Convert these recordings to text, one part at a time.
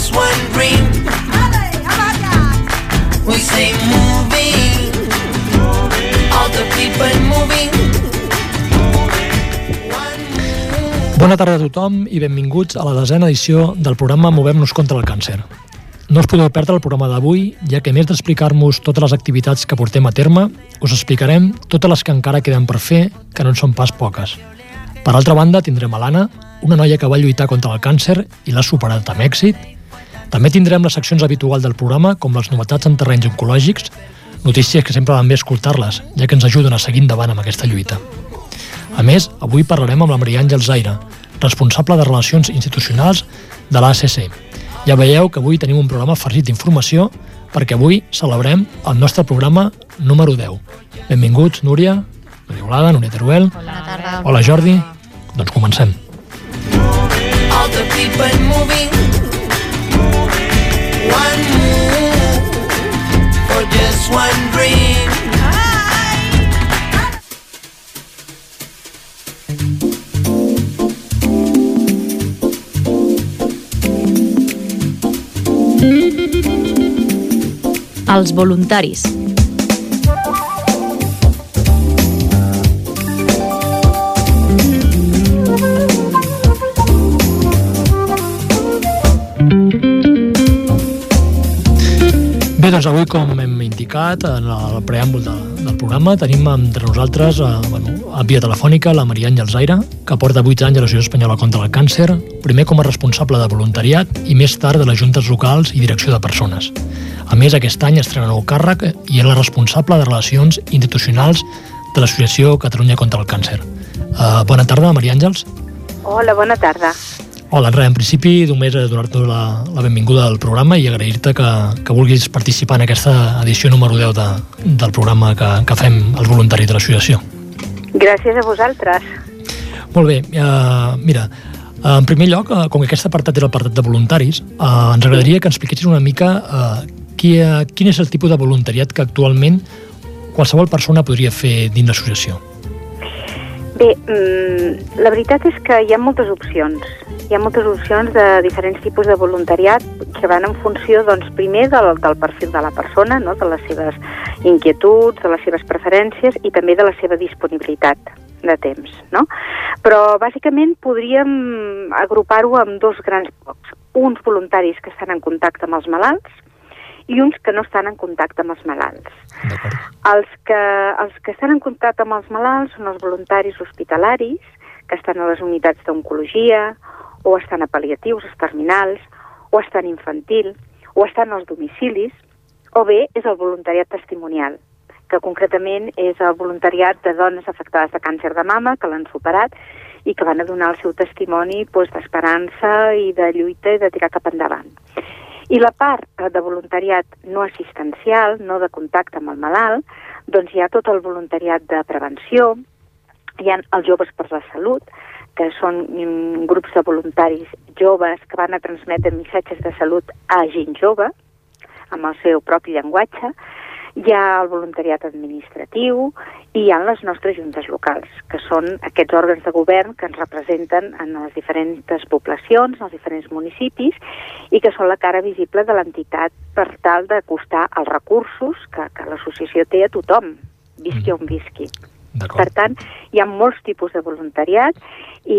Just one dream. We say moving, all the people moving. Bona tarda a tothom i benvinguts a la desena edició del programa Movem-nos contra el càncer. No us podeu perdre el programa d'avui, ja que més d'explicar-nos totes les activitats que portem a terme, us explicarem totes les que encara queden per fer, que no en són pas poques. Per altra banda, tindrem a l'Anna, una noia que va lluitar contra el càncer i l'ha superat amb èxit. També tindrem les seccions habituals del programa, com les novetats en terrenys oncològics, notícies que sempre van bé escoltar-les, ja que ens ajuden a seguir endavant amb aquesta lluita. A més, avui parlarem amb la Maria Àngel Zaira, responsable de Relacions Institucionals de l'ACC. Ja veieu que avui tenim un programa farcit d'informació perquè avui celebrem el nostre programa número 10. Benvinguts, Núria, Núria Olada, Núria Teruel. Bona tarda. Hola, Jordi. Doncs comencem. all the people moving. One for just one. Els voluntaris. Doncs avui, com hem indicat en el preàmbul de, del programa, tenim entre nosaltres, eh, bueno, a via telefònica, la Maria Àngel Zaira, que porta 8 anys a l'Associació Espanyola contra el Càncer, primer com a responsable de voluntariat i més tard de les juntes locals i direcció de persones. A més, aquest any estrena nou càrrec i és la responsable de Relacions Institucionals de l'Associació Catalunya contra el Càncer. Uh, bona tarda, Maria Àngels. Hola, bona tarda. Hola, res, en principi només eh, donar-te la, la benvinguda al programa i agrair-te que, que vulguis participar en aquesta edició número 10 de, del programa que, que fem els voluntaris de l'associació. Gràcies a vosaltres. Molt bé, uh, mira, en primer lloc, uh, com que aquest apartat era el apartat de voluntaris, uh, ens agradaria que ens expliquessis una mica uh, qui, uh, quin és el tipus de voluntariat que actualment qualsevol persona podria fer dins l'associació. Bé, mm, la veritat és que hi ha moltes opcions. Hi ha moltes opcions de diferents tipus de voluntariat que van en funció, doncs, primer del, del perfil de la persona, no? de les seves inquietuds, de les seves preferències i també de la seva disponibilitat de temps, no? Però, bàsicament, podríem agrupar-ho amb dos grans blocs. Uns voluntaris que estan en contacte amb els malalts i uns que no estan en contacte amb els malalts. Els que, els que estan en contacte amb els malalts són els voluntaris hospitalaris, que estan a les unitats d'oncologia, o estan a pal·liatius, als terminals, o estan infantil, o estan als domicilis, o bé és el voluntariat testimonial, que concretament és el voluntariat de dones afectades de càncer de mama que l'han superat i que van a donar el seu testimoni doncs, d'esperança i de lluita i de tirar cap endavant. I la part eh, de voluntariat no assistencial, no de contacte amb el malalt, doncs hi ha tot el voluntariat de prevenció, hi ha els joves per la salut, que són mm, grups de voluntaris joves que van a transmetre missatges de salut a gent jove, amb el seu propi llenguatge, hi ha el voluntariat administratiu i hi ha les nostres juntes locals, que són aquests òrgans de govern que ens representen en les diferents poblacions, en els diferents municipis, i que són la cara visible de l'entitat per tal d'acostar els recursos que, que l'associació té a tothom, visqui on visqui. Per tant, hi ha molts tipus de voluntariat i,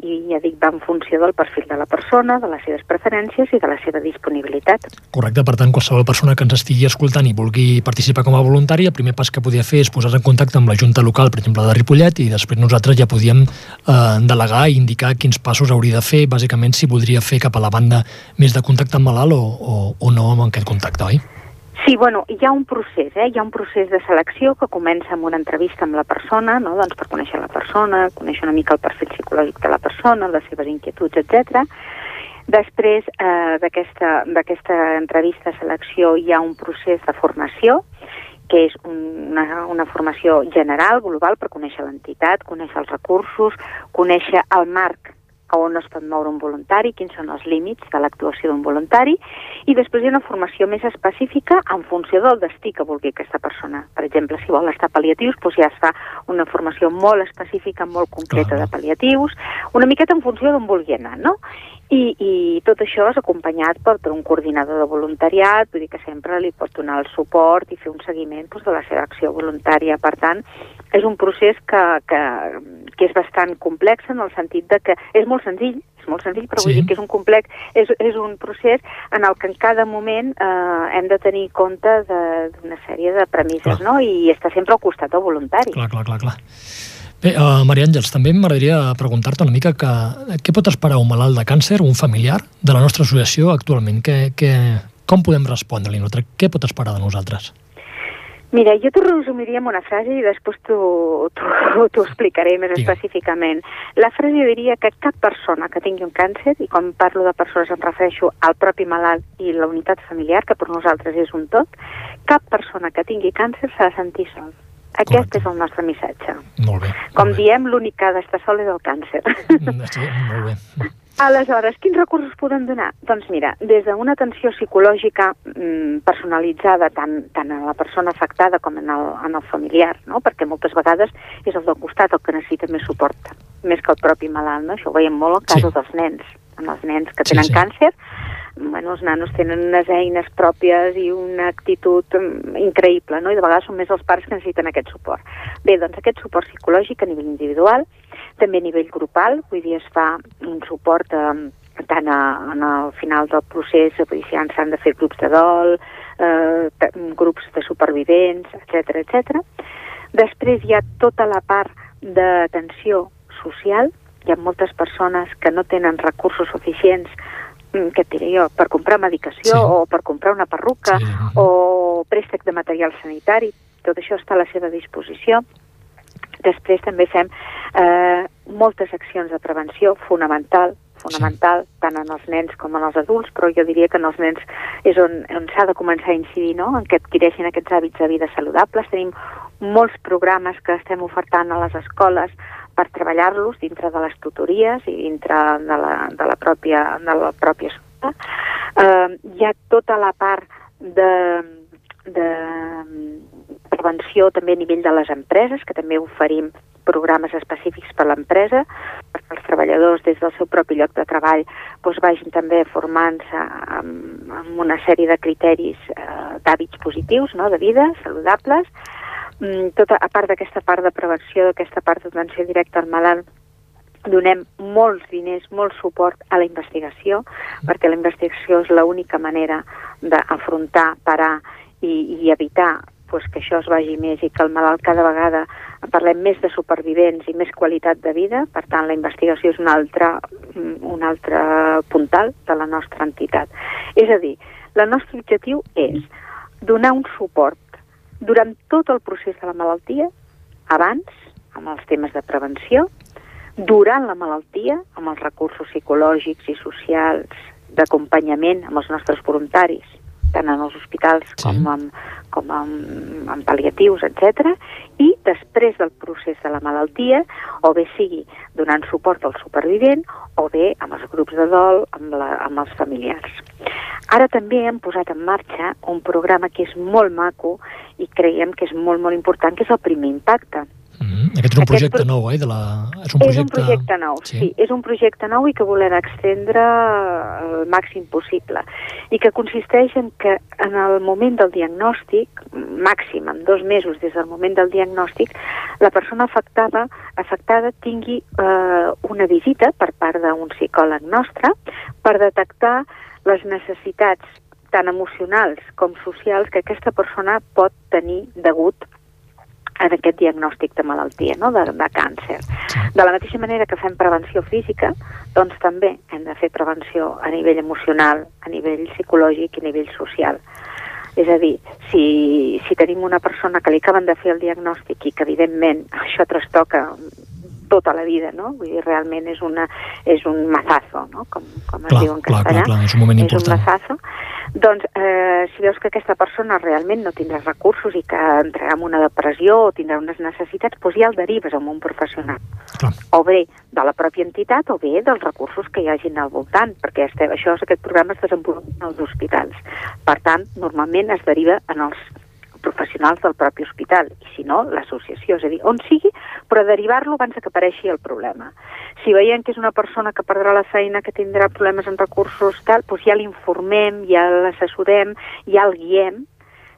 i ja dic, va en funció del perfil de la persona, de les seves preferències i de la seva disponibilitat. Correcte, per tant, qualsevol persona que ens estigui escoltant i vulgui participar com a voluntari, el primer pas que podia fer és posar-se en contacte amb la Junta Local, per exemple, de Ripollet, i després nosaltres ja podíem eh, delegar i indicar quins passos hauria de fer, bàsicament si voldria fer cap a la banda més de contacte amb malalt o, o, o no amb aquest contacte, oi? Sí, bueno, hi ha un procés, eh? hi ha un procés de selecció que comença amb una entrevista amb la persona, no? doncs per conèixer la persona, conèixer una mica el perfil psicològic de la persona, les seves inquietuds, etc. Després eh, d'aquesta entrevista selecció hi ha un procés de formació, que és una, una formació general, global, per conèixer l'entitat, conèixer els recursos, conèixer el marc a on es pot moure un voluntari, quins són els límits de l'actuació d'un voluntari, i després hi ha una formació més específica en funció del destí que vulgui aquesta persona. Per exemple, si vol estar pal·liatius, doncs ja es fa una formació molt específica, molt concreta de pal·liatius, una miqueta en funció d'on vulgui anar, no? I, I tot això és acompanyat per, per un coordinador de voluntariat, vull dir que sempre li pot donar el suport i fer un seguiment doncs, de la seva acció voluntària. Per tant, és un procés que, que, que és bastant complex en el sentit de que és molt senzill, és molt senzill, però sí. vull dir que és un complex, és, és un procés en el que en cada moment eh, hem de tenir compte d'una sèrie de premisses, clar. no? I estar sempre al costat del voluntari. Clar, clar, clar, clar. Bé, uh, Maria Àngels, també m'agradaria preguntar-te una mica que, què pot esperar un malalt de càncer, un familiar, de la nostra associació actualment? Que, que, com podem respondre-li? Què pot esperar de nosaltres? Mira, jo t'ho resumiria en una frase i després t'ho explicaré més Digue. específicament. La frase diria que cap persona que tingui un càncer, i quan parlo de persones em refereixo al propi malalt i la unitat familiar, que per nosaltres és un tot, cap persona que tingui càncer s'ha de sentir sol. Aquest Correcte. és el nostre missatge. Molt bé. Com molt diem, l'únic que ha d'estar sol és el càncer. Mm, sí, molt bé. Aleshores, quins recursos podem donar? Doncs mira, des d'una atenció psicològica mm, personalitzada tant, tant a la persona afectada com en el, en el familiar, no? perquè moltes vegades és el del costat el que necessita més suport, més que el propi malalt. No? Això ho veiem molt al cas sí. dels nens. En els nens que tenen sí, sí. càncer, bueno, els nanos tenen unes eines pròpies i una actitud mm, increïble, no? i de vegades són més els pares que necessiten aquest suport. Bé, doncs aquest suport psicològic a nivell individual, també a nivell grupal, vull dir, es fa un suport eh, tant a, en el final del procés, vull dir, si s'han de fer grups de dol, eh, grups de supervivents, etc etc. Després hi ha tota la part d'atenció social, hi ha moltes persones que no tenen recursos suficients què et diré jo, per comprar medicació sí. o per comprar una perruca sí. o préstec de material sanitari, tot això està a la seva disposició. Després també fem eh, moltes accions de prevenció fonamental, fonamental sí. tant en els nens com en els adults, però jo diria que en els nens és on, on s'ha de començar a incidir, no? en què adquireixin aquests hàbits de vida saludables. Tenim molts programes que estem ofertant a les escoles per treballar-los dintre de les tutories i dintre de la, de la pròpia, de la pròpia escola. Eh, hi ha tota la part de, de prevenció també a nivell de les empreses, que també oferim programes específics per a l'empresa, perquè els treballadors des del seu propi lloc de treball doncs, vagin també formant-se amb, amb una sèrie de criteris eh, d'hàbits positius, no?, de vida, saludables, tota, a part d'aquesta part de prevenció, d'aquesta part d'atenció directa al malalt, donem molts diners, molt suport a la investigació, perquè la investigació és l'única manera d'afrontar, parar i, i evitar pues, que això es vagi més i que el malalt cada vegada parlem més de supervivents i més qualitat de vida, per tant la investigació és un altre, un altre puntal de la nostra entitat. És a dir, el nostre objectiu és donar un suport durant tot el procés de la malaltia, abans, amb els temes de prevenció, durant la malaltia, amb els recursos psicològics i socials d'acompanyament amb els nostres voluntaris, tant en els hospitals sí. com, amb, com amb, amb pal·liatius, etc. I després del procés de la malaltia, o bé sigui donant suport al supervivent, o bé amb els grups de dol, amb, la, amb els familiars. Ara també hem posat en marxa un programa que és molt maco i creiem que és molt, molt important, que és el primer impacte. Mm -hmm. Aquest és un projecte Aquest nou, eh? De la... És un projecte... És un projecte nou, sí. sí. És un projecte nou i que volem extendre el màxim possible. I que consisteix en que en el moment del diagnòstic, màxim, en dos mesos des del moment del diagnòstic, la persona afectada, afectada tingui eh, una visita per part d'un psicòleg nostre per detectar les necessitats tant emocionals com socials que aquesta persona pot tenir degut en aquest diagnòstic de malaltia, no? de, de càncer. De la mateixa manera que fem prevenció física, doncs també hem de fer prevenció a nivell emocional, a nivell psicològic i a nivell social. És a dir, si, si tenim una persona que li acaben de fer el diagnòstic i que evidentment això trastoca tota la vida, no? Vull dir, realment és, una, és un mazazo, no? Com, com es Clar, diu en clar, castellà. clar, clar, és un moment és important. un mazazo. Doncs, eh, si veus que aquesta persona realment no tindrà recursos i que entrarà en una depressió o tindrà unes necessitats, doncs ja el derives a un professional. Clar. O bé de la pròpia entitat o bé dels recursos que hi hagin al voltant, perquè este, això, aquest programa es desenvolupa als hospitals. Per tant, normalment es deriva en els professionals del propi hospital, i si no, l'associació, és a dir, on sigui, però derivar-lo abans que apareixi el problema. Si veiem que és una persona que perdrà la feina, que tindrà problemes en recursos, tal, doncs ja l'informem, ja l'assessorem, ja el guiem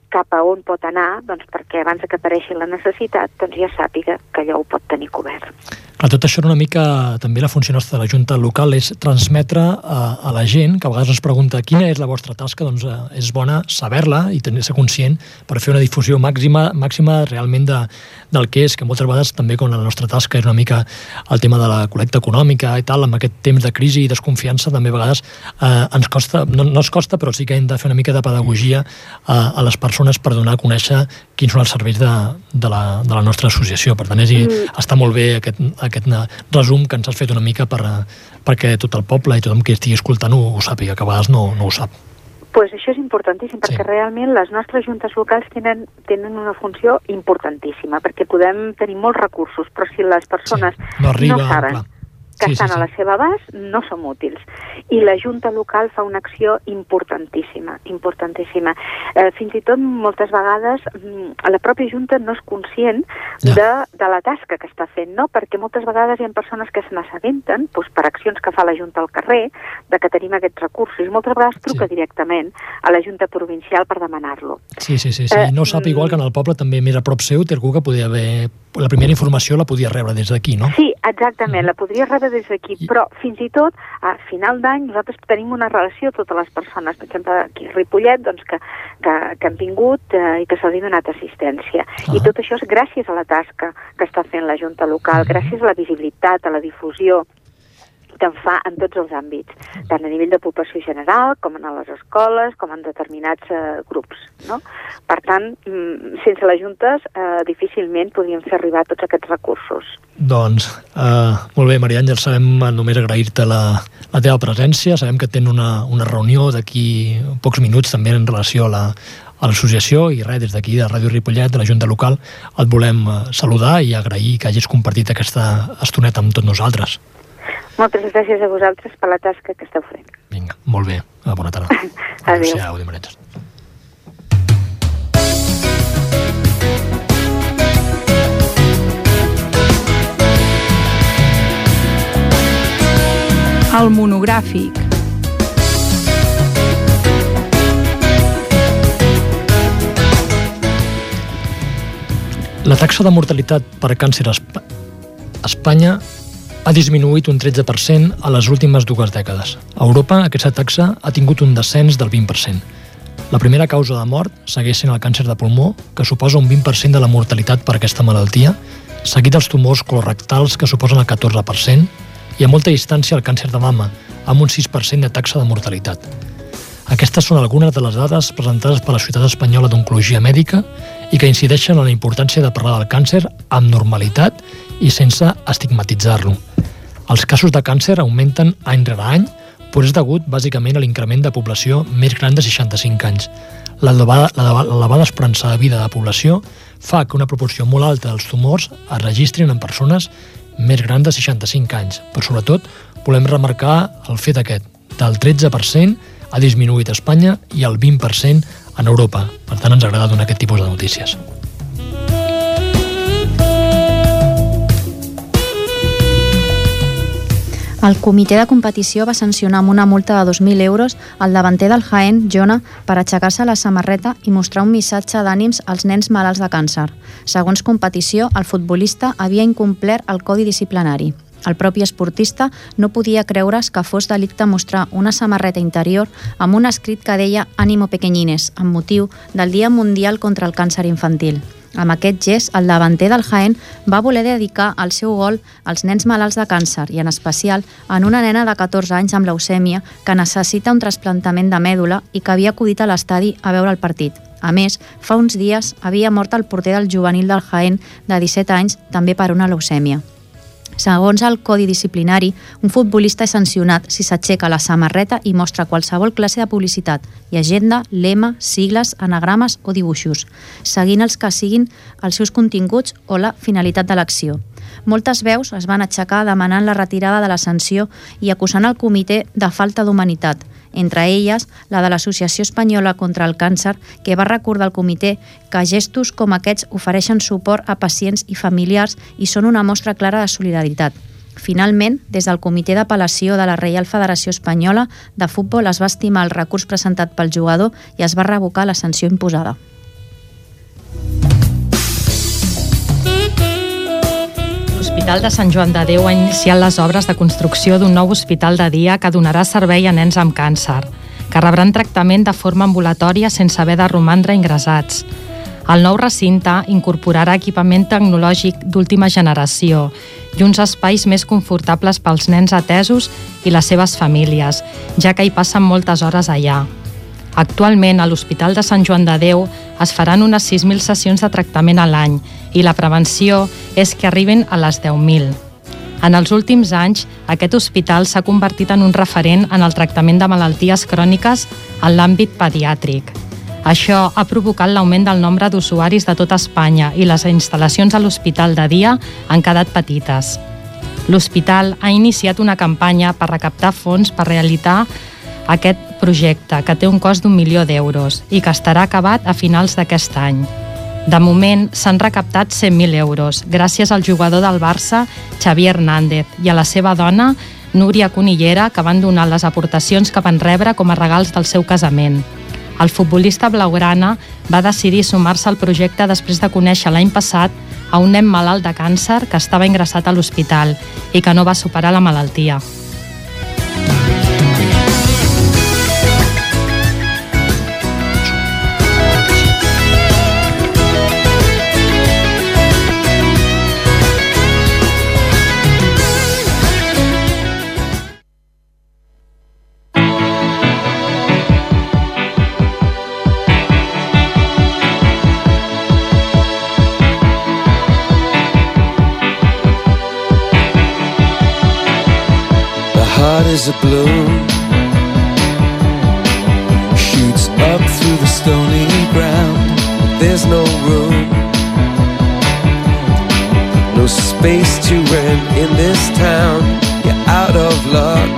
cap a on pot anar, doncs perquè abans que apareixi la necessitat, doncs ja sàpiga que allò ho pot tenir cobert. Clar, tot això una mica, també la funció nostra de la Junta Local és transmetre a, a la gent, que a vegades ens pregunta quina és la vostra tasca, doncs eh, és bona saber-la i tenir-se conscient per fer una difusió màxima, màxima realment de, del que és, que moltes vegades també com la nostra tasca és una mica el tema de la col·lecta econòmica i tal, amb aquest temps de crisi i desconfiança també a vegades eh, ens costa, no, no ens costa, però sí que hem de fer una mica de pedagogia a, a les persones per donar a conèixer quins són els serveis de, de, la, de la nostra associació. Per tant, és, mm. està molt bé aquest, aquest resum que ens has fet una mica per, perquè tot el poble i tothom que estigui escoltant ho, ho sàpiga, que a vegades no, no ho sap. pues això és importantíssim, perquè Sí. realment les nostres juntes locals tenen, tenen una funció importantíssima, perquè podem tenir molts recursos, però si les persones Sí, no arriba, no saben clar. Que Sí, sí, estan sí. a la seva abast, no som útils. I la Junta Local fa una acció importantíssima, importantíssima. Eh, fins i tot moltes vegades mm, la pròpia Junta no és conscient Ja. de, de la tasca que està fent, no? perquè moltes vegades hi ha persones que se n'assabenten doncs, per accions que fa la Junta al carrer de que tenim aquests recursos i moltes vegades truca Sí. directament a la Junta Provincial per demanar-lo. Sí, sí, sí. sí. Eh, no sap mm. igual que en el poble també més a prop seu té algú que podia haver... La primera informació la podia rebre des d'aquí, no? Sí, exactament, la podria rebre des d'aquí, I- però fins i tot a final d'any nosaltres tenim una relació totes les persones, per exemple aquí a Ripollet, doncs, que, que, que han vingut eh, i que se'ls ha donat assistència. I Ah. tot això és gràcies a la tasca que està fent la Junta Local, Mhm. gràcies a la visibilitat, a la difusió que en fa en tots els àmbits, tant a nivell de població general, com en les escoles, com en determinats eh, grups. No? Per tant, mm, sense les juntes eh, difícilment podríem fer arribar tots aquests recursos. Doncs, eh, molt bé, Maria Àngel, sabem eh, només agrair-te la, la teva presència. Sabem que tenen una, una reunió d'aquí pocs minuts també en relació a la, a l'associació i res, des d'aquí de Ràdio Ripollet, de la Junta Local, et volem eh, saludar i agrair que hagis compartit aquesta estoneta amb tots nosaltres. Moltes gràcies a vosaltres per la tasca que esteu fent. Vinga, molt bé. Eh, Bona tarda. Adéu. Adéu, Àngel. El monogràfic. La taxa de mortalitat per càncer a Espanya ha disminuït un 13% a les últimes dues dècades. A Europa aquesta taxa ha tingut un descens del 20%. La primera causa de mort segueix sent el càncer de pulmó, que suposa un 20% de la mortalitat per aquesta malaltia, seguit dels tumors colorectals, que suposen el 14%, i a molta distància el càncer de mama, amb un 6% de taxa de mortalitat. Aquestes són algunes de les dades presentades per la Societat Espanyola d'Oncologia Mèdica i que incideixen en la importància de parlar del càncer amb normalitat i sense estigmatitzar-lo. Els casos de càncer augmenten any rere any, però és degut bàsicament a l'increment de població més gran de 65 anys. L'elevada esperança de vida de la població fa que una proporció molt alta dels tumors es registrin en persones més grans de 65 anys, però sobretot volem remarcar el fet aquest, del 13% ha disminuït a Espanya i el 20% en Europa. Per tant, ens agrada donar aquest tipus de notícies. El comitè de competició va sancionar amb una multa de 2.000 euros al davanter del Jaén, Jona, per aixecar-se la samarreta i mostrar un missatge d'ànims als nens malalts de càncer. Segons competició, el futbolista havia incomplert el codi disciplinari. El propi esportista no podia creure's que fos delicte mostrar una samarreta interior amb un escrit que deia «Ànimo pequeñines», amb motiu del Dia Mundial contra el Càncer Infantil. Amb aquest gest, el davanter del Jaén va voler dedicar el seu gol als nens malalts de càncer i en especial en una nena de 14 anys amb leucèmia que necessita un trasplantament de mèdula i que havia acudit a l'estadi a veure el partit. A més, fa uns dies havia mort el porter del juvenil del Jaén de 17 anys també per una leucèmia. Segons el Codi Disciplinari, un futbolista és sancionat si s'aixeca la samarreta i mostra qualsevol classe de publicitat, i agenda, lema, sigles, anagrames o dibuixos, seguint els que siguin els seus continguts o la finalitat de l'acció. Moltes veus es van aixecar demanant la retirada de la sanció i acusant el comitè de falta d'humanitat, entre elles la de l'Associació Espanyola contra el Càncer, que va recordar al comitè que gestos com aquests ofereixen suport a pacients i familiars i són una mostra clara de solidaritat. Finalment, des del Comitè d'Apel·lació de la Reial Federació Espanyola de Futbol es va estimar el recurs presentat pel jugador i es va revocar la sanció imposada. l'Hospital de Sant Joan de Déu ha iniciat les obres de construcció d'un nou hospital de dia que donarà servei a nens amb càncer, que rebran tractament de forma ambulatòria sense haver de romandre ingressats. El nou recinte incorporarà equipament tecnològic d'última generació i uns espais més confortables pels nens atesos i les seves famílies, ja que hi passen moltes hores allà. Actualment, a l'Hospital de Sant Joan de Déu es faran unes 6.000 sessions de tractament a l'any i la prevenció és que arriben a les 10.000. En els últims anys, aquest hospital s'ha convertit en un referent en el tractament de malalties cròniques en l'àmbit pediàtric. Això ha provocat l'augment del nombre d'usuaris de tota Espanya i les instal·lacions a l'hospital de dia han quedat petites. L'hospital ha iniciat una campanya per recaptar fons per realitzar aquest projecte, que té un cost d'un milió d'euros i que estarà acabat a finals d'aquest any. De moment, s'han recaptat 100.000 euros, gràcies al jugador del Barça, Xavier Hernández, i a la seva dona, Núria Conillera, que van donar les aportacions que van rebre com a regals del seu casament. El futbolista blaugrana va decidir sumar-se al projecte després de conèixer l'any passat a un nen malalt de càncer que estava ingressat a l'hospital i que no va superar la malaltia. A bloom Shoots up through the stony ground There's no room. No space to rent in this town. You're out of luck.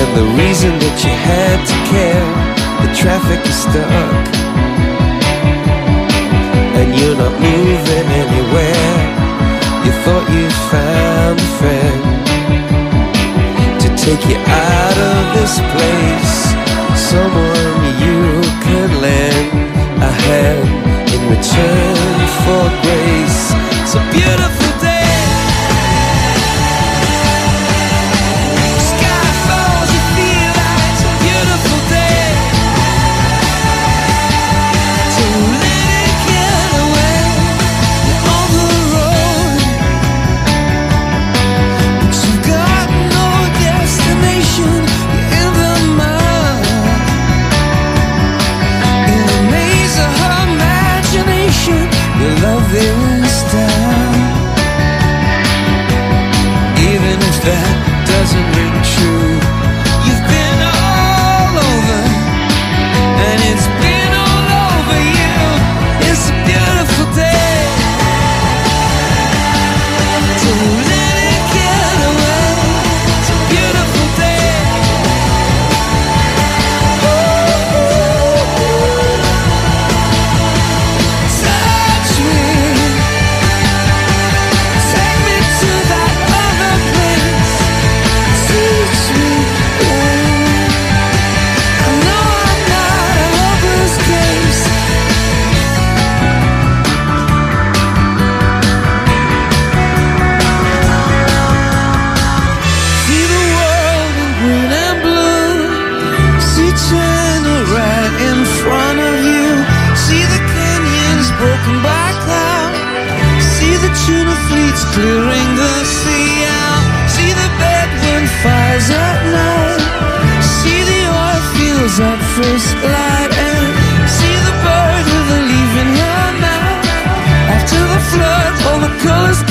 And the reason that you had to care The traffic is stuck take you out of this place. Someone you can lend a hand in return for grace. A beautiful clearing the sea out. See the bedroom fires at night. See the oil fields at first light. And see the bird with a leaf in her mouth. After the flood, all the colors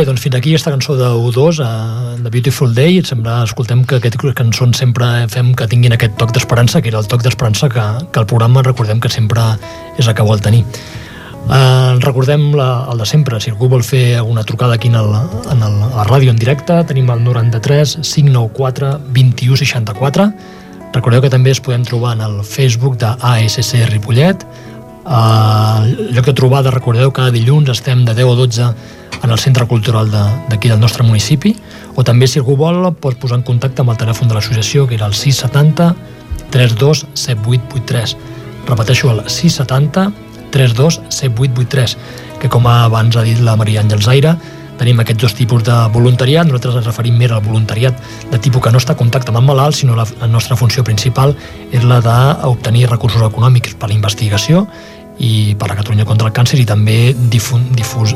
Bé, doncs fins aquí aquesta cançó de U2, uh, The Beautiful Day. Et sembla, escoltem que aquestes cançons sempre fem que tinguin aquest toc d'esperança, que era el toc d'esperança que, que el programa recordem que sempre és el que vol tenir. Uh, recordem la, el de sempre, si algú vol fer alguna trucada aquí en, el, en el, a la ràdio en directe, tenim el 93 594 21 64. Recordeu que també es podem trobar en el Facebook de ASC Ripollet. El lloc de trobada, recordeu, cada dilluns estem de 10 a 12 en el centre cultural d'aquí de, del nostre municipi, o també, si algú vol, pot posar en contacte amb el telèfon de l'associació, que era el 670 32 7883. Repeteixo, el 670 32 7883, que com abans ha dit la Maria Àngels Zaire, tenim aquests dos tipus de voluntariat. Nosaltres ens referim més al voluntariat de tipus que no està en contacte amb el malalt, sinó la, la nostra funció principal és la d'obtenir recursos econòmics per a la investigació i per a Catalunya contra el càncer i també difun, difus,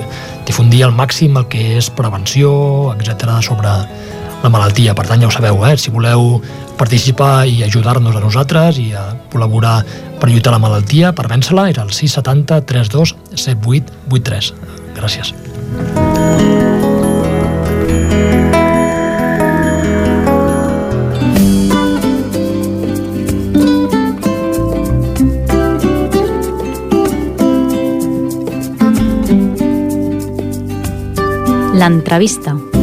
difundir al màxim el que és prevenció, etc sobre la malaltia. Per tant, ja ho sabeu, eh? si voleu participar i ajudar-nos a nosaltres i a col·laborar per lluitar la malaltia, per vèncer-la, era el 670 32 7883. Gràcies. L'entrevista.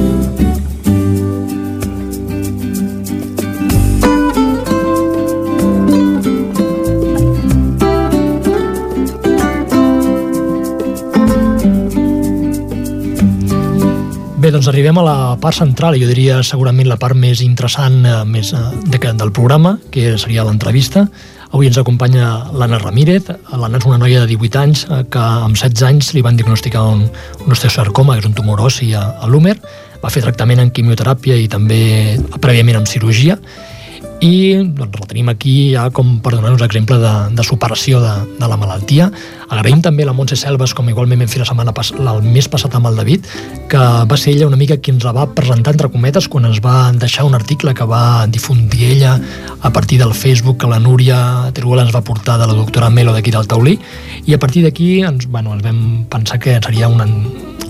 Arribem a la part central, jo diria segurament la part més interessant eh, més, eh, de, del programa, que seria l'entrevista. Avui ens acompanya l'Anna Ramírez. L'Anna és una noia de 18 anys eh, que amb 16 anys li van diagnosticar un, un osteosarcoma, que és un tumor ossi a, a l'húmer. Va fer tractament amb quimioteràpia i també prèviament amb cirurgia i doncs, la tenim aquí ja com per donar-nos exemple de, de superació de, de la malaltia. Agraïm també la Montse Selves, com igualment vam fer la setmana pas, el mes passat amb el David, que va ser ella una mica qui ens la va presentar entre cometes quan ens va deixar un article que va difundir ella a partir del Facebook que la Núria Teruel ens va portar de la doctora Melo d'aquí del Taulí i a partir d'aquí ens, bueno, ens vam pensar que seria una,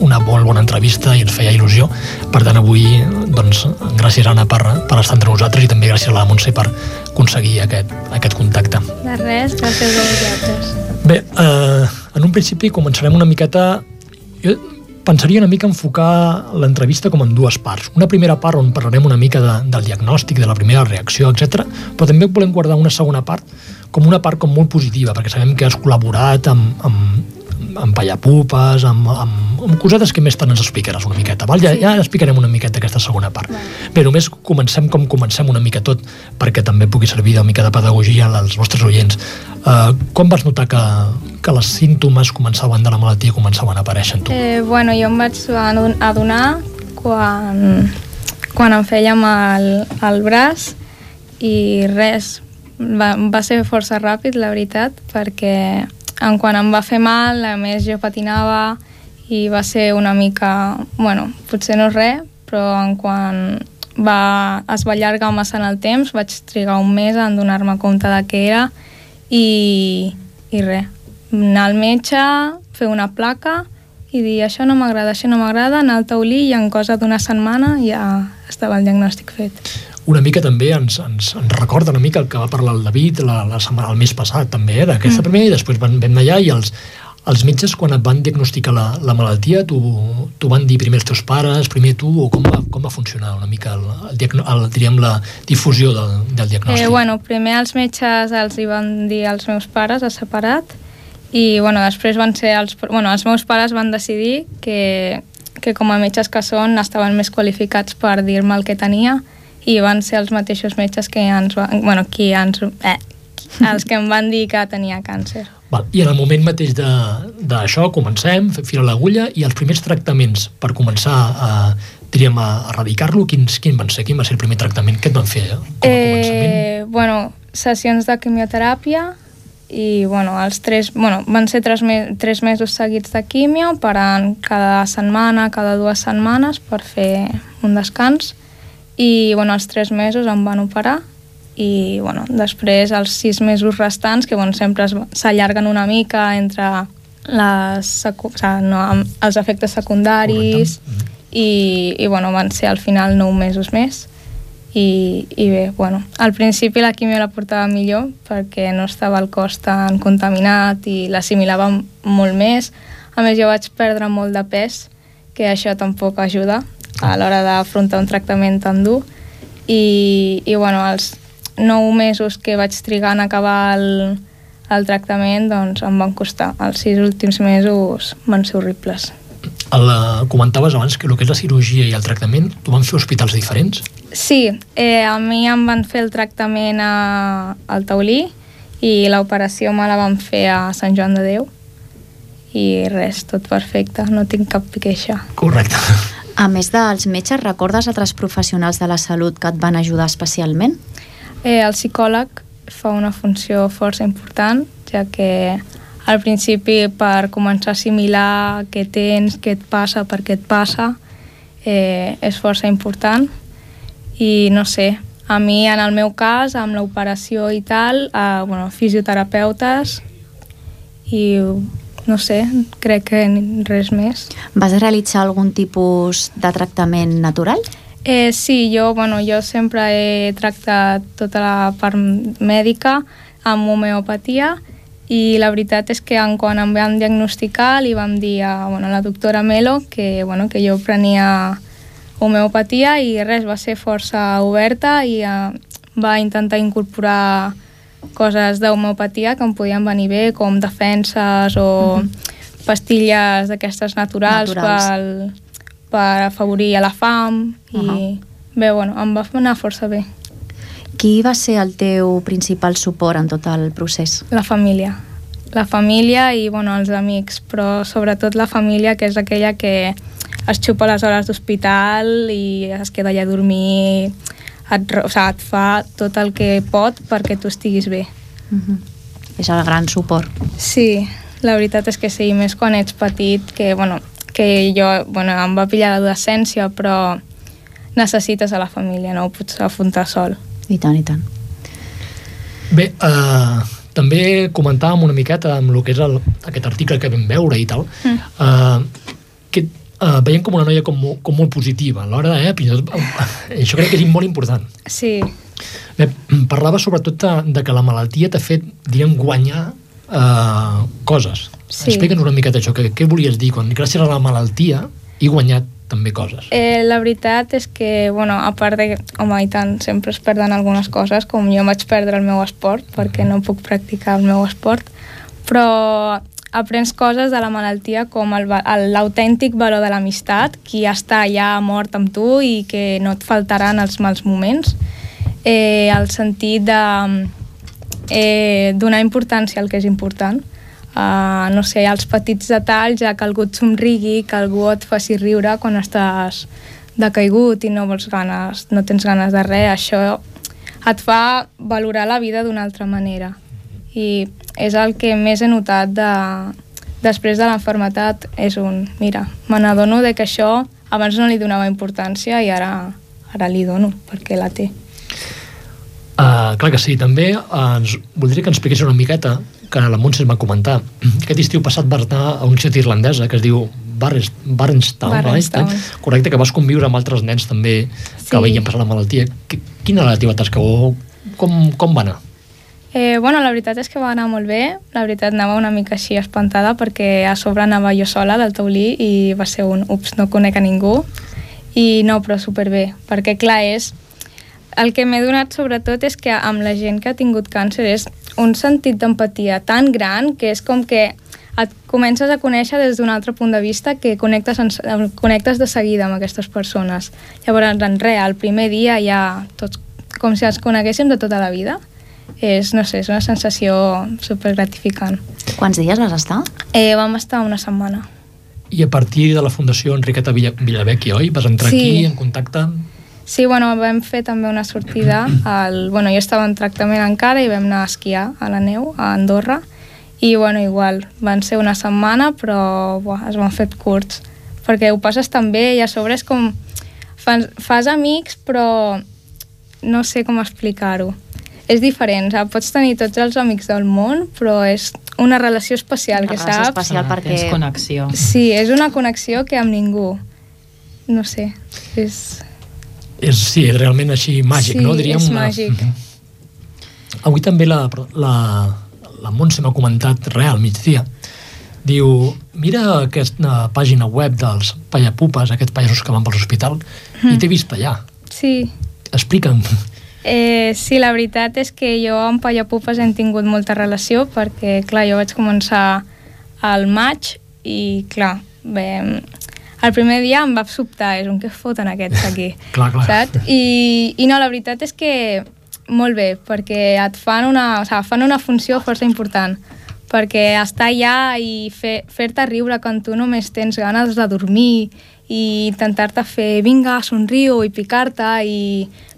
una molt bona entrevista i ens feia il·lusió. Per tant, avui, doncs, gràcies, Anna, per, per estar entre nosaltres i també gràcies a la Montse per aconseguir aquest, aquest contacte. De res, gràcies a vosaltres. Bé, eh, en un principi començarem una miqueta... Jo pensaria una mica enfocar l'entrevista com en dues parts. Una primera part on parlarem una mica de, del diagnòstic, de la primera reacció, etc. però també volem guardar una segona part com una part com molt positiva, perquè sabem que has col·laborat amb, amb, amb pallapupes, amb, amb, amb cosetes que més tant ens explicaràs una miqueta. Val? Ja, ja explicarem una miqueta aquesta segona part. Bé, només comencem com comencem una mica tot, perquè també pugui servir de mica de pedagogia als vostres oients. Uh, com vas notar que, que els símptomes començaven de la malaltia començaven a aparèixer en tu? Eh, bueno, jo em vaig adon- adonar quan, quan em fèiem el, el braç i res, va, va ser força ràpid, la veritat, perquè en quan em va fer mal, a més jo patinava i va ser una mica, bueno, potser no res, però en quan va, es va allargar massa en el temps, vaig trigar un mes en donar-me compte de què era i, i res, anar al metge, fer una placa i dir això no m'agrada, això no m'agrada, anar al taulí i en cosa d'una setmana ja estava el diagnòstic fet. Una mica també ens, ens, ens recorda una mica el que va parlar el David la, la setmana, el mes passat també, eh, d'aquesta mm. primera i després vam anar allà i els, els metges quan et van diagnosticar la, la malaltia t'ho van dir primer els teus pares, primer tu o com va, com va funcionar una mica el, el, el, diríem la difusió del, del diagnòstic? Eh, bueno, primer els metges els hi van dir als meus pares a separat i bueno, després van ser els, bueno, els meus pares van decidir que, que com a metges que són estaven més qualificats per dir-me el que tenia i van ser els mateixos metges que ens van, bueno, qui ens, eh, els que em van dir que tenia càncer. Val. I en el moment mateix d'això comencem, fila l'agulla i els primers tractaments per començar a, diríem, a erradicar-lo, quins, quins van ser? Quin va ser el primer tractament que et van fer? eh? Com a començament? Eh, bueno, sessions de quimioteràpia i bueno, els tres, bueno, van ser tres, me tres mesos seguits de quimio parant cada setmana, cada dues setmanes per fer un descans i bueno, els tres mesos em van operar i bueno, després els sis mesos restants que bueno, sempre s'allarguen una mica entre les o sigui, no, els efectes secundaris i, i bueno, van ser al final nou mesos més i, i bé, bueno, al principi la quimio la portava millor perquè no estava el cos tan contaminat i l'assimilava molt més. A més, jo vaig perdre molt de pes, que això tampoc ajuda a l'hora d'afrontar un tractament tan dur. I, i bueno, els nou mesos que vaig trigar en acabar el, el tractament, doncs em van costar. Els sis últims mesos van ser horribles. El, eh, comentaves abans que el que és la cirurgia i el tractament t'ho van fer hospitals diferents? Sí, eh, a mi em van fer el tractament a, al Taulí i l'operació me la van fer a Sant Joan de Déu i res, tot perfecte, no tinc cap queixa. Correcte. A més dels metges, recordes altres professionals de la salut que et van ajudar especialment? Eh, el psicòleg fa una funció força important, ja que al principi per començar a assimilar què tens, què et passa, per què et passa, eh, és força important. I no sé, a mi en el meu cas, amb l'operació i tal, eh, bueno, fisioterapeutes i no sé, crec que res més. Vas realitzar algun tipus de tractament natural? Eh, sí, jo, bueno, jo sempre he tractat tota la part mèdica amb homeopatia i la veritat és que en quan em van diagnosticar li vam dir a bueno, la doctora Melo que, bueno, que jo prenia homeopatia i res, va ser força oberta i eh, va intentar incorporar coses d'homeopatia que em podien venir bé, com defenses o pastilles d'aquestes naturals, Naturals. Pel, per afavorir a la fam i Ahà. bé, bueno, em va anar força bé. Qui va ser el teu principal suport en tot el procés? La família. La família i bueno, els amics, però sobretot la família, que és aquella que es xupa les hores d'hospital i es queda allà a dormir, et, o sigui, et fa tot el que pot perquè tu estiguis bé. Uh -huh. És el gran suport. Sí, la veritat és que sí, més quan ets petit, que, bueno, que jo, bueno, em va pillar l'adolescència, però necessites a la família, no ho pots afrontar sol. I tant, i tant. Bé, eh, també comentàvem una miqueta amb el que és el, aquest article que vam veure i tal, Mm. eh, que eh, veiem com una noia com, com molt positiva alhora, eh? Fins tot, eh, això crec que és molt important. Sí, Bé, parlava sobretot de, de que la malaltia t'ha fet, diríem, guanyar eh, coses. Sí. Explica'ns una miqueta això, que, què volies dir quan gràcies a la malaltia he guanyat també coses. Eh, la veritat és que, bueno, a part de... Home, i tant, sempre es perden algunes coses, com jo vaig perdre el meu esport, perquè no puc practicar el meu esport, però aprens coses de la malaltia com l'autèntic valor de l'amistat, qui està allà mort amb tu i que no et faltaran els mals moments, eh, el sentit de eh, donar importància al que és important. Uh, no sé, els petits detalls, ja que algú et somrigui, que algú et faci riure quan estàs decaigut i no vols ganes, no tens ganes de res, això et fa valorar la vida d'una altra manera. I és el que més he notat de, després de l'enfermetat és un, mira, me n'adono que això abans no li donava importància i ara, ara li dono perquè la té. Uh, clar que sí, també uh, ens, voldria que ens expliqués una miqueta que la Montse em va comentar. Aquest estiu passat vas anar a una ciutat irlandesa que es diu Barrenstown, Barrenstown. right? correcte, que vas conviure amb altres nens també que Sí. veien passar la malaltia. Qui- Quina era la teva tasca o com, com va anar? Eh, bueno, la veritat és que va anar molt bé. La veritat anava una mica així espantada perquè a sobre anava jo sola del taulí i va ser un ups, no conec a ningú. I no, però superbé, perquè clar, és... El que m'he donat sobretot és que amb la gent que ha tingut càncer és un sentit d'empatia tan gran que és com que et comences a conèixer des d'un altre punt de vista que connectes, en, connectes de seguida amb aquestes persones. Llavors, en res, el primer dia ja tots com si els coneguéssim de tota la vida. És, no sé, és una sensació super gratificant. Quants dies vas estar? Eh, vam estar una setmana. I a partir de la Fundació Enriqueta Villa, Villavecchia, oi? Vas entrar Sí. aquí en contacte... Sí, bueno, vam fer també una sortida. Al, bueno, jo estava en tractament encara i vam anar a esquiar a la neu, a Andorra. I, bueno, igual, van ser una setmana, però buah, es van fer curts. Perquè ho passes tan bé i a sobre és com... Fas, fas amics, però no sé com explicar-ho. És diferent, saps? pots tenir tots els amics del món, però és una relació especial, Una que relació saps? especial Ah, perquè... Tens connexió. Sí, és una connexió que amb ningú. No sé, és... És, sí, és realment així màgic, Sí, no? Diríem és una- màgic. Avui també la, la, la Montse m'ha comentat real, migdia. Diu, mira aquesta pàgina web dels pallapupes, aquests pallassos que van pels hospital, i t'he vist allà. Sí, Explica'm. Eh, sí, la veritat és que jo amb Pallapupes hem tingut molta relació perquè, clar, jo vaig començar al maig i, clar, bé, el primer dia em va sobtar, és un que foten aquests aquí, Clar, clar. saps? I, I no, la veritat és que molt bé, perquè et fan una, o sigui, fan una funció força important, perquè estar allà i fer- fer-te riure quan tu només tens ganes de dormir i intentar-te fer, vinga, somriu i picar-te i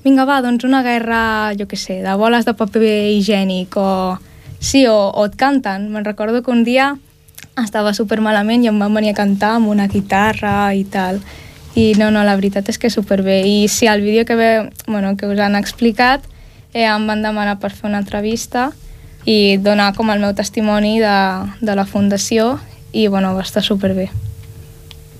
vinga, va, doncs una guerra, jo què sé, de boles de paper higiènic o... Sí, o, o et canten. Me'n recordo que un dia estava super malament i em van venir a cantar amb una guitarra i tal. I no, no, la veritat és que superbé. I sí, el vídeo que, ve, bueno, que us han explicat eh, em van demanar per fer una entrevista i donar com el meu testimoni de, de la fundació i bueno, va estar superbé.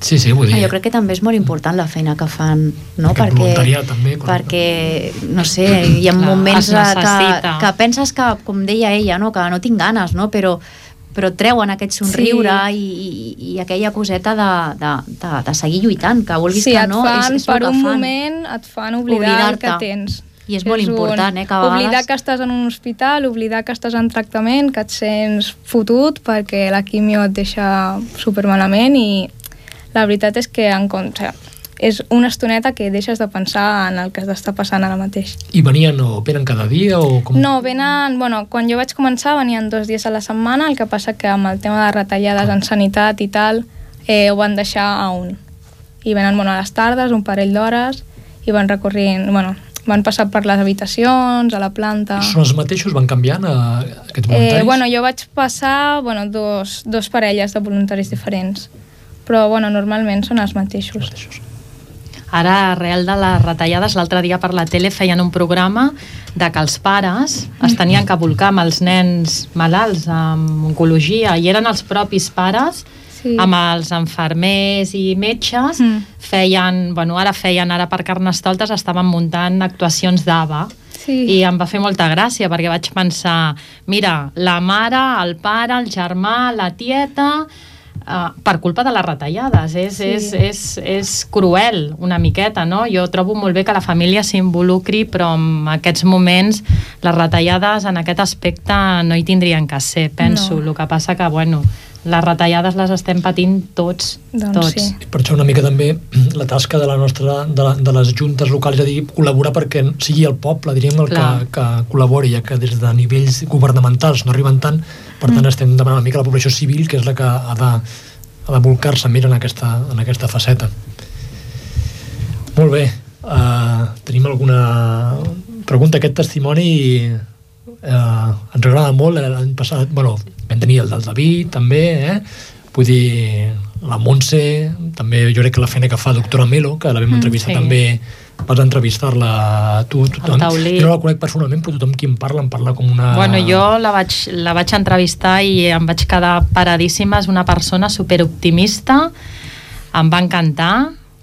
Sí, sí, vull dir... Ah, jo crec que també és molt important la feina que fan, no? Aquest voluntariat també, correcte. perquè, no sé, hi ha Clar, moments es que, que penses que, com deia ella, no? que no tinc ganes, no? però però treuen aquest somriure Sí. i, i, i aquella coseta de, de, de, de seguir lluitant, que vulguis sí, que no, fan, és, és per el un fan. moment et fan oblidar el Oblidar-te. que tens. I és molt important, eh, que a Oblidar vegades- que estàs en un hospital, oblidar que estàs en tractament, que et sents fotut perquè la quimio et deixa supermalament i la veritat és que en compte, és una estoneta que deixes de pensar en el que t'està passant ara mateix. I venien o venen cada dia o com... No, venen... Bueno, quan jo vaig començar venien dos dies a la setmana, el que passa que amb el tema de retallades en sanitat i tal, eh, ho van deixar a un. I venen bueno, a les tardes, un parell d'hores, i van recorrint... Bueno, van passar per les habitacions, a la planta... Són els mateixos? Van canviant a, aquests voluntaris? Eh, bueno, jo vaig passar bueno, dos, dos parelles de voluntaris diferents, però bueno, normalment són els mateixos. mateixos. Ara, arrel de les retallades, l'altre dia per la tele feien un programa de que els pares es tenien que volcar amb els nens malalts amb oncologia i eren els propis pares Sí. amb els infermers i metges Mm. feien, bueno, ara feien, ara per Carnestoltes estaven muntant actuacions d'AVA Sí. i em va fer molta gràcia perquè vaig pensar, mira, la mare, el pare, el germà, la tieta, uh, per culpa de les retallades. És, Sí. és, és, és cruel una miqueta, no? Jo trobo molt bé que la família s'involucri, però en aquests moments les retallades en aquest aspecte no hi tindrien que ser, penso. No. El que passa que, bueno, les retallades les estem patint tots, Doncs tots. sí. Per això una mica també la tasca de la nostra de, la, de les juntes locals, és a dir, col·laborar perquè sigui el poble, diríem, el que, Clar. que col·labori, ja que des de nivells governamentals no arriben tant, per tant estem demanant una mica la població civil, que és la que ha de, ha de volcar-se més en aquesta, en aquesta faceta. Molt bé. Uh, tenim alguna pregunta? Aquest testimoni eh, ens agrada molt, eh, l'any passat, bueno, vam tenir el del David, també, eh? Vull dir, la Montse, també jo crec que la feina que fa doctora Melo, que la vam entrevistar sí. també, vas entrevistar-la tu, tothom, jo no la conec personalment, però tothom qui em parla, em parla com una... Bueno, jo la vaig, la vaig entrevistar i em vaig quedar paradíssima. És una persona superoptimista, em va encantar,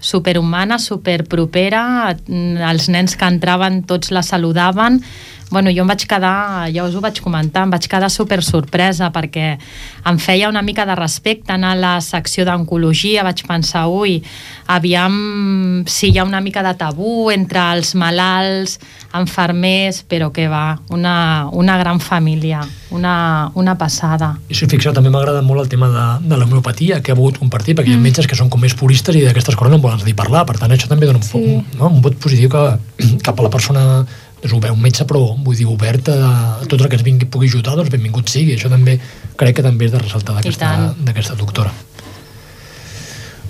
superhumana, superpropera, mm, els nens que entraven tots la saludaven. Bueno, jo em vaig quedar, ja us ho vaig comentar, em vaig quedar super sorpresa perquè em feia una mica de respecte anar a la secció d'oncologia, vaig pensar, ui, aviam si hi ha una mica de tabú entre els malalts, enfermers, però que va, una, una gran família, una, una passada. I si fixeu, també m'agrada molt el tema de, de l'homeopatia que ha volgut compartir, perquè mm. hi ha metges que són com més puristes i d'aquestes coses no en volen sentir parlar, per tant això també dona un, Sí. un, no? un vot positiu que, cap a la persona doncs ho veu un metge però vull dir obert a, a tot el que ens vingui, pugui ajudar doncs benvingut sigui, això també crec que també és de ressaltar d'aquesta doctora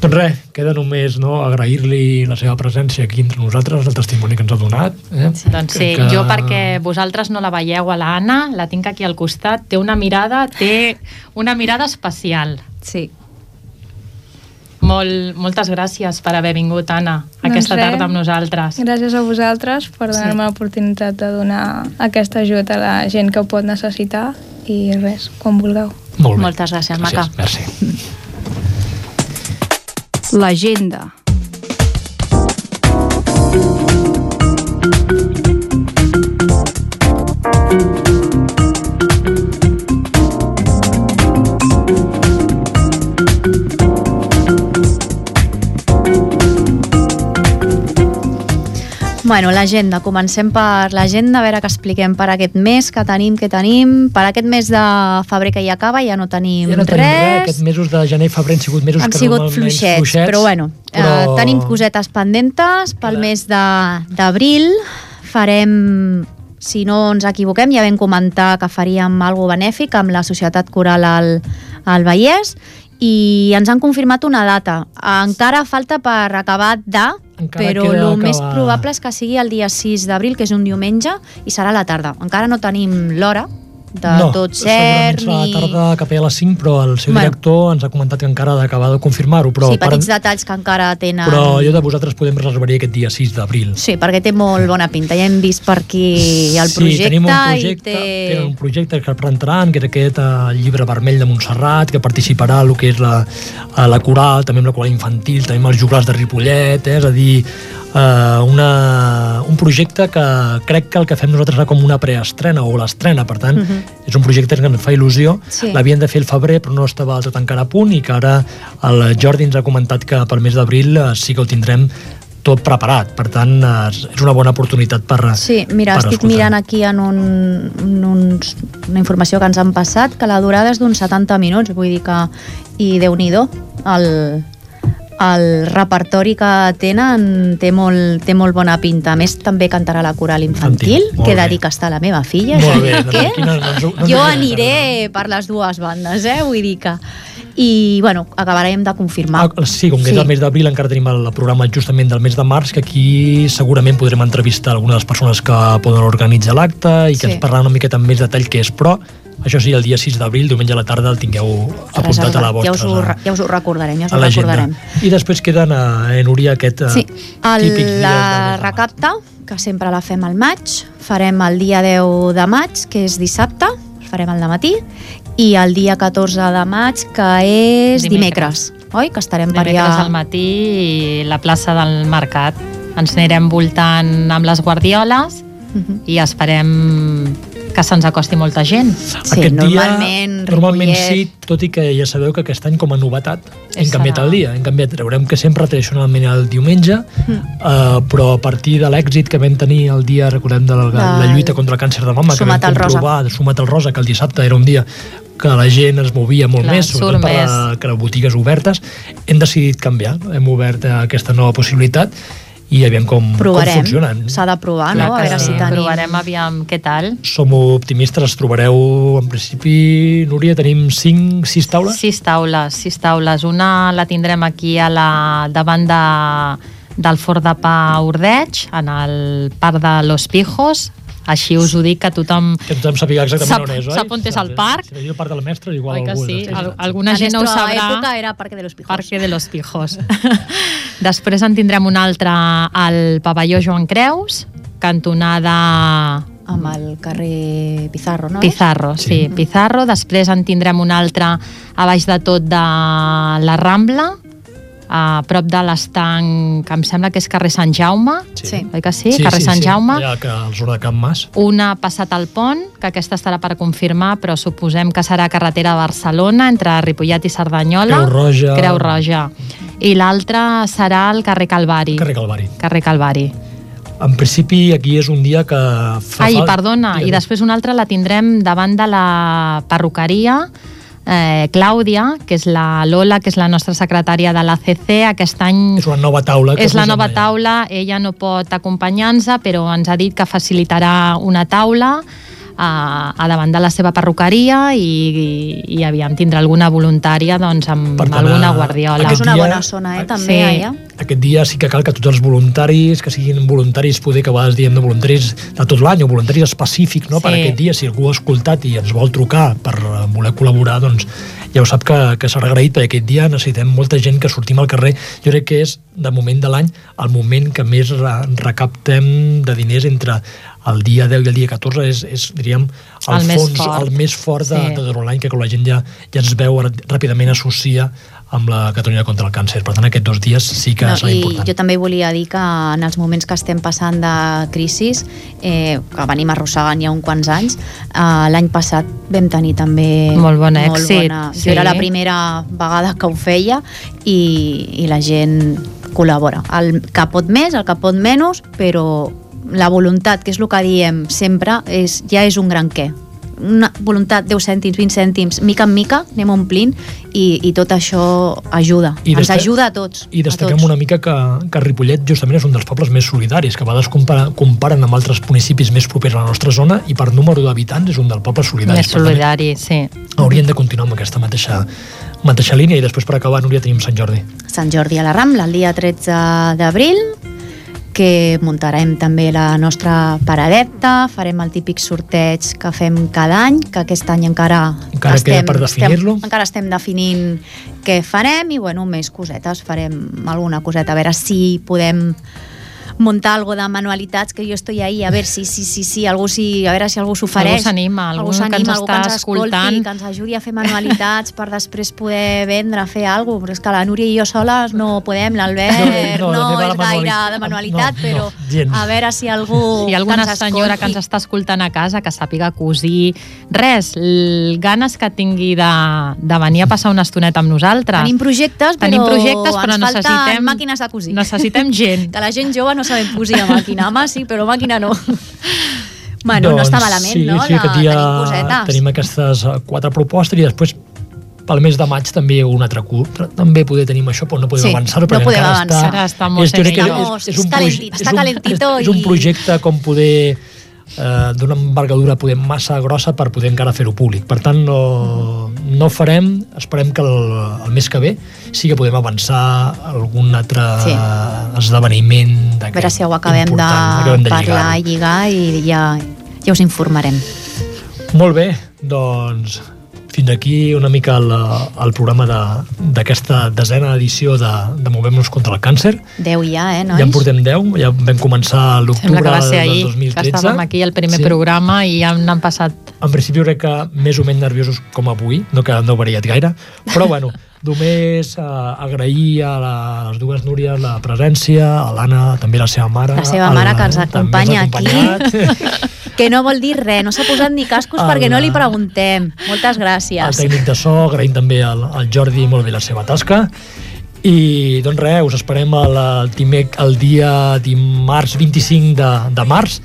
doncs res, queda només no, agrair-li la seva presència aquí entre nosaltres, el testimoni que ens ha donat eh? Sí, doncs sí, Crec jo perquè vosaltres no la veieu a l'Anna, la tinc aquí al costat, té una mirada, té una mirada especial. Sí. Molt, moltes gràcies per haver vingut, Anna, aquesta res. tarda amb nosaltres. Gràcies a vosaltres per donar-me l'oportunitat de donar aquesta ajuda a la gent que ho pot necessitar i res, quan vulgueu. Molt bé. Moltes gràcies, Maca. Merci. L'agenda. Bueno, l'agenda. Comencem per l'agenda, a veure què expliquem per aquest mes, que tenim, que tenim. Per aquest mes de febrer que ja acaba ja no tenim, Ja no tenim res, res. aquests mesos de gener i febrer han sigut mesos han que sigut fluixets, fluixets, però bueno, però- eh, tenim cosetes pendentes pel Clar. mes de- d'abril. Farem, si no ens equivoquem, ja vam comentar que faríem algo benèfic amb la Societat Coral al, al Vallès i ens han confirmat una data. Encara falta per acabar de, Encara però el més acabar. probable és que sigui el dia 6 d'abril, que és un diumenge, i serà a la tarda. Encara no tenim l'hora de no, tot cert, segurament ni... serà tarda cap a les 5, però el seu Bueno. director ens ha comentat que encara ha d'acabar de confirmar-ho. Però, sí, petits detalls que encara tenen... però jo de vosaltres podem reservar aquest dia 6 d'abril. Sí, perquè té molt bona pinta. Ja hem vist per aquí el projecte. sí, tenim un projecte, i té... un projecte que presentaran, que és aquest eh, llibre vermell de Montserrat, que participarà el que és la, a la coral, també amb la coral infantil, també amb els juglars de Ripollet, eh? és a dir, eh, una, un projecte que crec que el que fem nosaltres serà com una preestrena o l'estrena, per tant, uh -huh. és un projecte que ens fa il·lusió. Mhm. Sí. L'havien de fer el febrer, però no estava tot encara a punt i que ara el Jordi ens ha comentat que pel mes d'abril eh, sí que ho tindrem tot preparat. Per tant, eh, és una bona oportunitat per Sí, mira, per estic escoltar. mirant aquí en, un, en uns, una informació que ens han passat, que la durada és d'uns 70 minuts, vull dir que... I déu nhi el, el repertori que tenen té molt, té molt bona pinta. A més, també cantarà la coral infantil, Infantil, que he de bé. dir que està la meva filla. Molt bé, que doncs aquí no- no no ens jo aniré per les dues bandes, eh? Vull dir que... I, bueno, acabarem de confirmar. Ah, sí, com que sí. és el mes d'abril encara tenim el programa justament del mes de març, que aquí segurament podrem entrevistar algunes de les persones que poden organitzar l'acte i que Sí. ens parlaran una miqueta amb més detall què és, però això sí, el dia 6 d'abril, diumenge a la tarda, el tingueu apuntat a la vostra ja, us ho, ja us ho recordarem, ja us a ho recordarem. I després queden a, a Núria aquest eh, Sí, el, del mes la recapta, que sempre la fem al maig, farem el dia 10 de maig, que és dissabte, el farem al matí, i el dia 14 de maig, que és dimecres, Dimecres. oi? Que estarem per Dimecres allà... al matí i la plaça del Mercat. Ens anirem voltant amb les guardioles Mhm. i esperem que se'ns acosti molta gent. Sí, Aquest normalment, dia, normalment Ripollet- sí, tot i que ja sabeu que aquest any com a novetat hem Serà- canviat el dia, hem canviat, veurem que sempre tradicionalment el diumenge, Hmm. eh, però a partir de l'èxit que vam tenir el dia, recordem, de la, la Del- lluita contra el càncer de mama, que vam Sumat al rosa. comprovar, de Sumat al Rosa, que el dissabte era un dia que la gent es movia molt Clar, més, sobretot per la, que les botigues obertes, hem decidit canviar, hem obert aquesta nova possibilitat i aviam com, com Provarem, funciona. s'ha de provar, Clar no? A veure sí. si tenim... Provarem aviam què tal. Som optimistes, trobareu en principi, Núria, tenim 5, 6 taules? Sis taules, sis taules. Una la tindrem aquí a la, davant de, del Fort de Pa Ordeig, en el parc de Los Pijos, Així us ho dic que tothom Que tothom sàpiga exactament Sap- on és, oi? sap on és el parc. Si diu parc del mestre, igual Oi que algú... sí? Al, alguna gent no ho sabrà. època era Parque de los Pijos. Parque de los Pijos. Després en tindrem un altre al pavelló Joan Creus, cantonada Amb el carrer Pizarro, no? Pizarro, sí. sí, Pizarro. Després en tindrem un altre a baix de tot de la Rambla, a prop de l'estanc, que em sembla que és carrer Sant Jaume, Sí. oi que sí? carrer Sant Jaume. Allà que al surt de Mas. Una passat al pont, que aquesta estarà per confirmar, però suposem que serà carretera de Barcelona, entre Ripollet i Cerdanyola. Creu Roja. Creu Roja. I l'altra serà el carrer Calvari. Carrer Calvari. Carrer Calvari. En principi, aquí és un dia que fa... Ai, fal- perdona, i Digue'm. després una altra la tindrem davant de la perruqueria eh, Clàudia, que és la Lola, que és la nostra secretària de l'ACC. Aquest any És una nova taula. que és la nova taula, ella no pot acompanyar-nos, però ens ha dit que facilitarà una taula a, a davant de la seva perruqueria i, i, i aviam tindrà alguna voluntària doncs, amb, Per tant, alguna guardiola. És una dia- bona zona, eh, també, Sí. allà. Aquest dia sí que cal que tots els voluntaris, que siguin voluntaris, poder que a vegades diem de voluntaris de tot l'any o voluntaris específics no? per Sí. aquest dia, si algú ha escoltat i ens vol trucar per voler col·laborar, doncs ja ho sap que, que serà agraït, perquè aquest dia necessitem molta gent que sortim al carrer. Jo crec que és, de moment de l'any, el moment que més re recaptem de diners entre el dia 10 i el dia 14 és, és diríem, el, El més fons, fort. el més fort de, Sí. de l'any, que la gent ja, ja ens veu rà- ràpidament associa amb la Catalunya contra el càncer. Per tant, aquests dos dies sí que No, serà I important. jo també volia dir que en els moments que estem passant de crisi, eh, que venim arrossegant ja uns quants anys, eh, l'any passat vam tenir també Molt bon èxit, bona... sí. Jo era la primera vegada que ho feia i, i la gent col·labora. El que pot més, el que pot menys, però la voluntat, que és el que diem sempre, és, ja és un gran què una voluntat, 10 cèntims, 20 cèntims, mica en mica anem omplint i, i tot això ajuda. I Ens ajuda a tots. I destaquem tots. una mica que, que Ripollet justament és un dels pobles més solidaris, que a vegades compara, comparen amb altres municipis més propers a la nostra zona i per número d'habitants és un dels pobles solidaris. Més solidari, sí. Haurien de continuar amb aquesta mateixa, mateixa línia i després per acabar, Núria, tenim Sant Jordi. Sant Jordi a la Rambla, el dia 13 d'abril, que muntarem també la nostra paradeta, farem el típic sorteig que fem cada any, que aquest any encara Encara queda per definir-lo. Estem, encara estem definint què farem i, bueno, més cosetes, farem alguna coseta, a veure si podem muntar algo de manualitats, que jo estoy ahí, a veure si, si, si, si algú, si, a veure si algú s'ofereix. s'anima, algú que s'anima, ens algú està escolti, escoltant. que ens ajudi a fer manualitats per després poder vendre, fer alguna cosa, però és que la Núria i jo soles no podem, l'Albert No, no, no, no, és gaire de manualitat, no, però no, gens. a veure si algú Si hi ha alguna que ens senyora que ens està escoltant a casa que sàpiga cosir, res, ganes que tingui de, de venir a passar una estoneta amb nosaltres. Tenim projectes, però, Tenim projectes, però ens falten necessitem- màquines de cosir. Necessitem gent. Que la gent jove no sabem cosir a màquina. Home, sí, però màquina no. Bueno, no està malament, sí, no? Sí, La- aquest dia tenim cosetes. tenim aquestes eh, quatre propostes i després pel mes de maig també un altre curt. També poder tenim això, però no podem Sí, avançar-ho no podem encara avançar. està... Estamos és, jo crec en que ello. és, és, Està un, calenti- proje- està és, un, calentito és, és un projecte com poder eh, d'una envergadura poder massa grossa per poder encara fer-ho públic. Per tant, no, no farem, esperem que el, el mes que ve sí que podem avançar algun altre Sí. esdeveniment A veure si ho acabem de, acabem de parlar i lligar-ho. lligar i ja, ja us informarem. Molt bé, doncs fins aquí una mica el, el programa de- d'aquesta desena edició de, de Movem-nos contra el càncer. 10 ja, eh, nois? Ja en portem 10, ja vam començar l'octubre del ahir, 2013. que estàvem aquí al primer Sí. programa i ja n'han passat... En principi crec que més o menys nerviosos com avui, no que no variat gaire, però bueno, només eh, agrair a les dues Núries la presència, a l'Anna, també la seva mare. La seva mare que ens acompanya acompanyat. Que no vol dir res, no s'ha posat ni cascos El- perquè no li preguntem. Moltes el gràcies. tècnic de so, agraïm també al, al Jordi molt bé la seva tasca i doncs res, us esperem el, el, timec, el dia dimarts 25 de, de març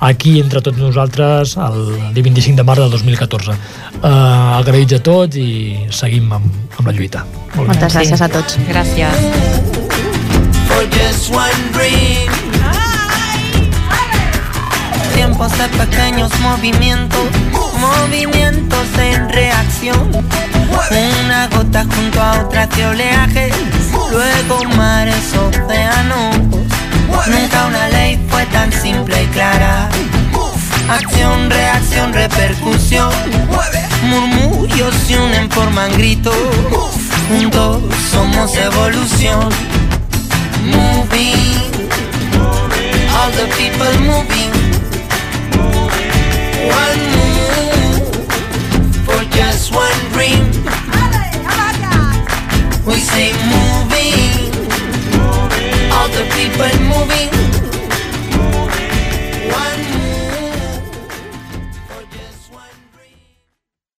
aquí entre tots nosaltres el dia 25 de març del 2014 uh, agraïts a tots i seguim amb, amb la lluita molt bé. Moltes gràcies a tots. Gràcies. for just one dream. Tiempos de pequeños movimientos, movimientos en reacción. Una gota junto a otras de oleaje, luego mares, océanos. Nunca una ley fue tan simple y clara. Acción, reacción, repercusión. Murmullos se unen, forman gritos. Juntos somos evolución. Moving. All the people moving. One move for just one dream. We say moving. All the people moving.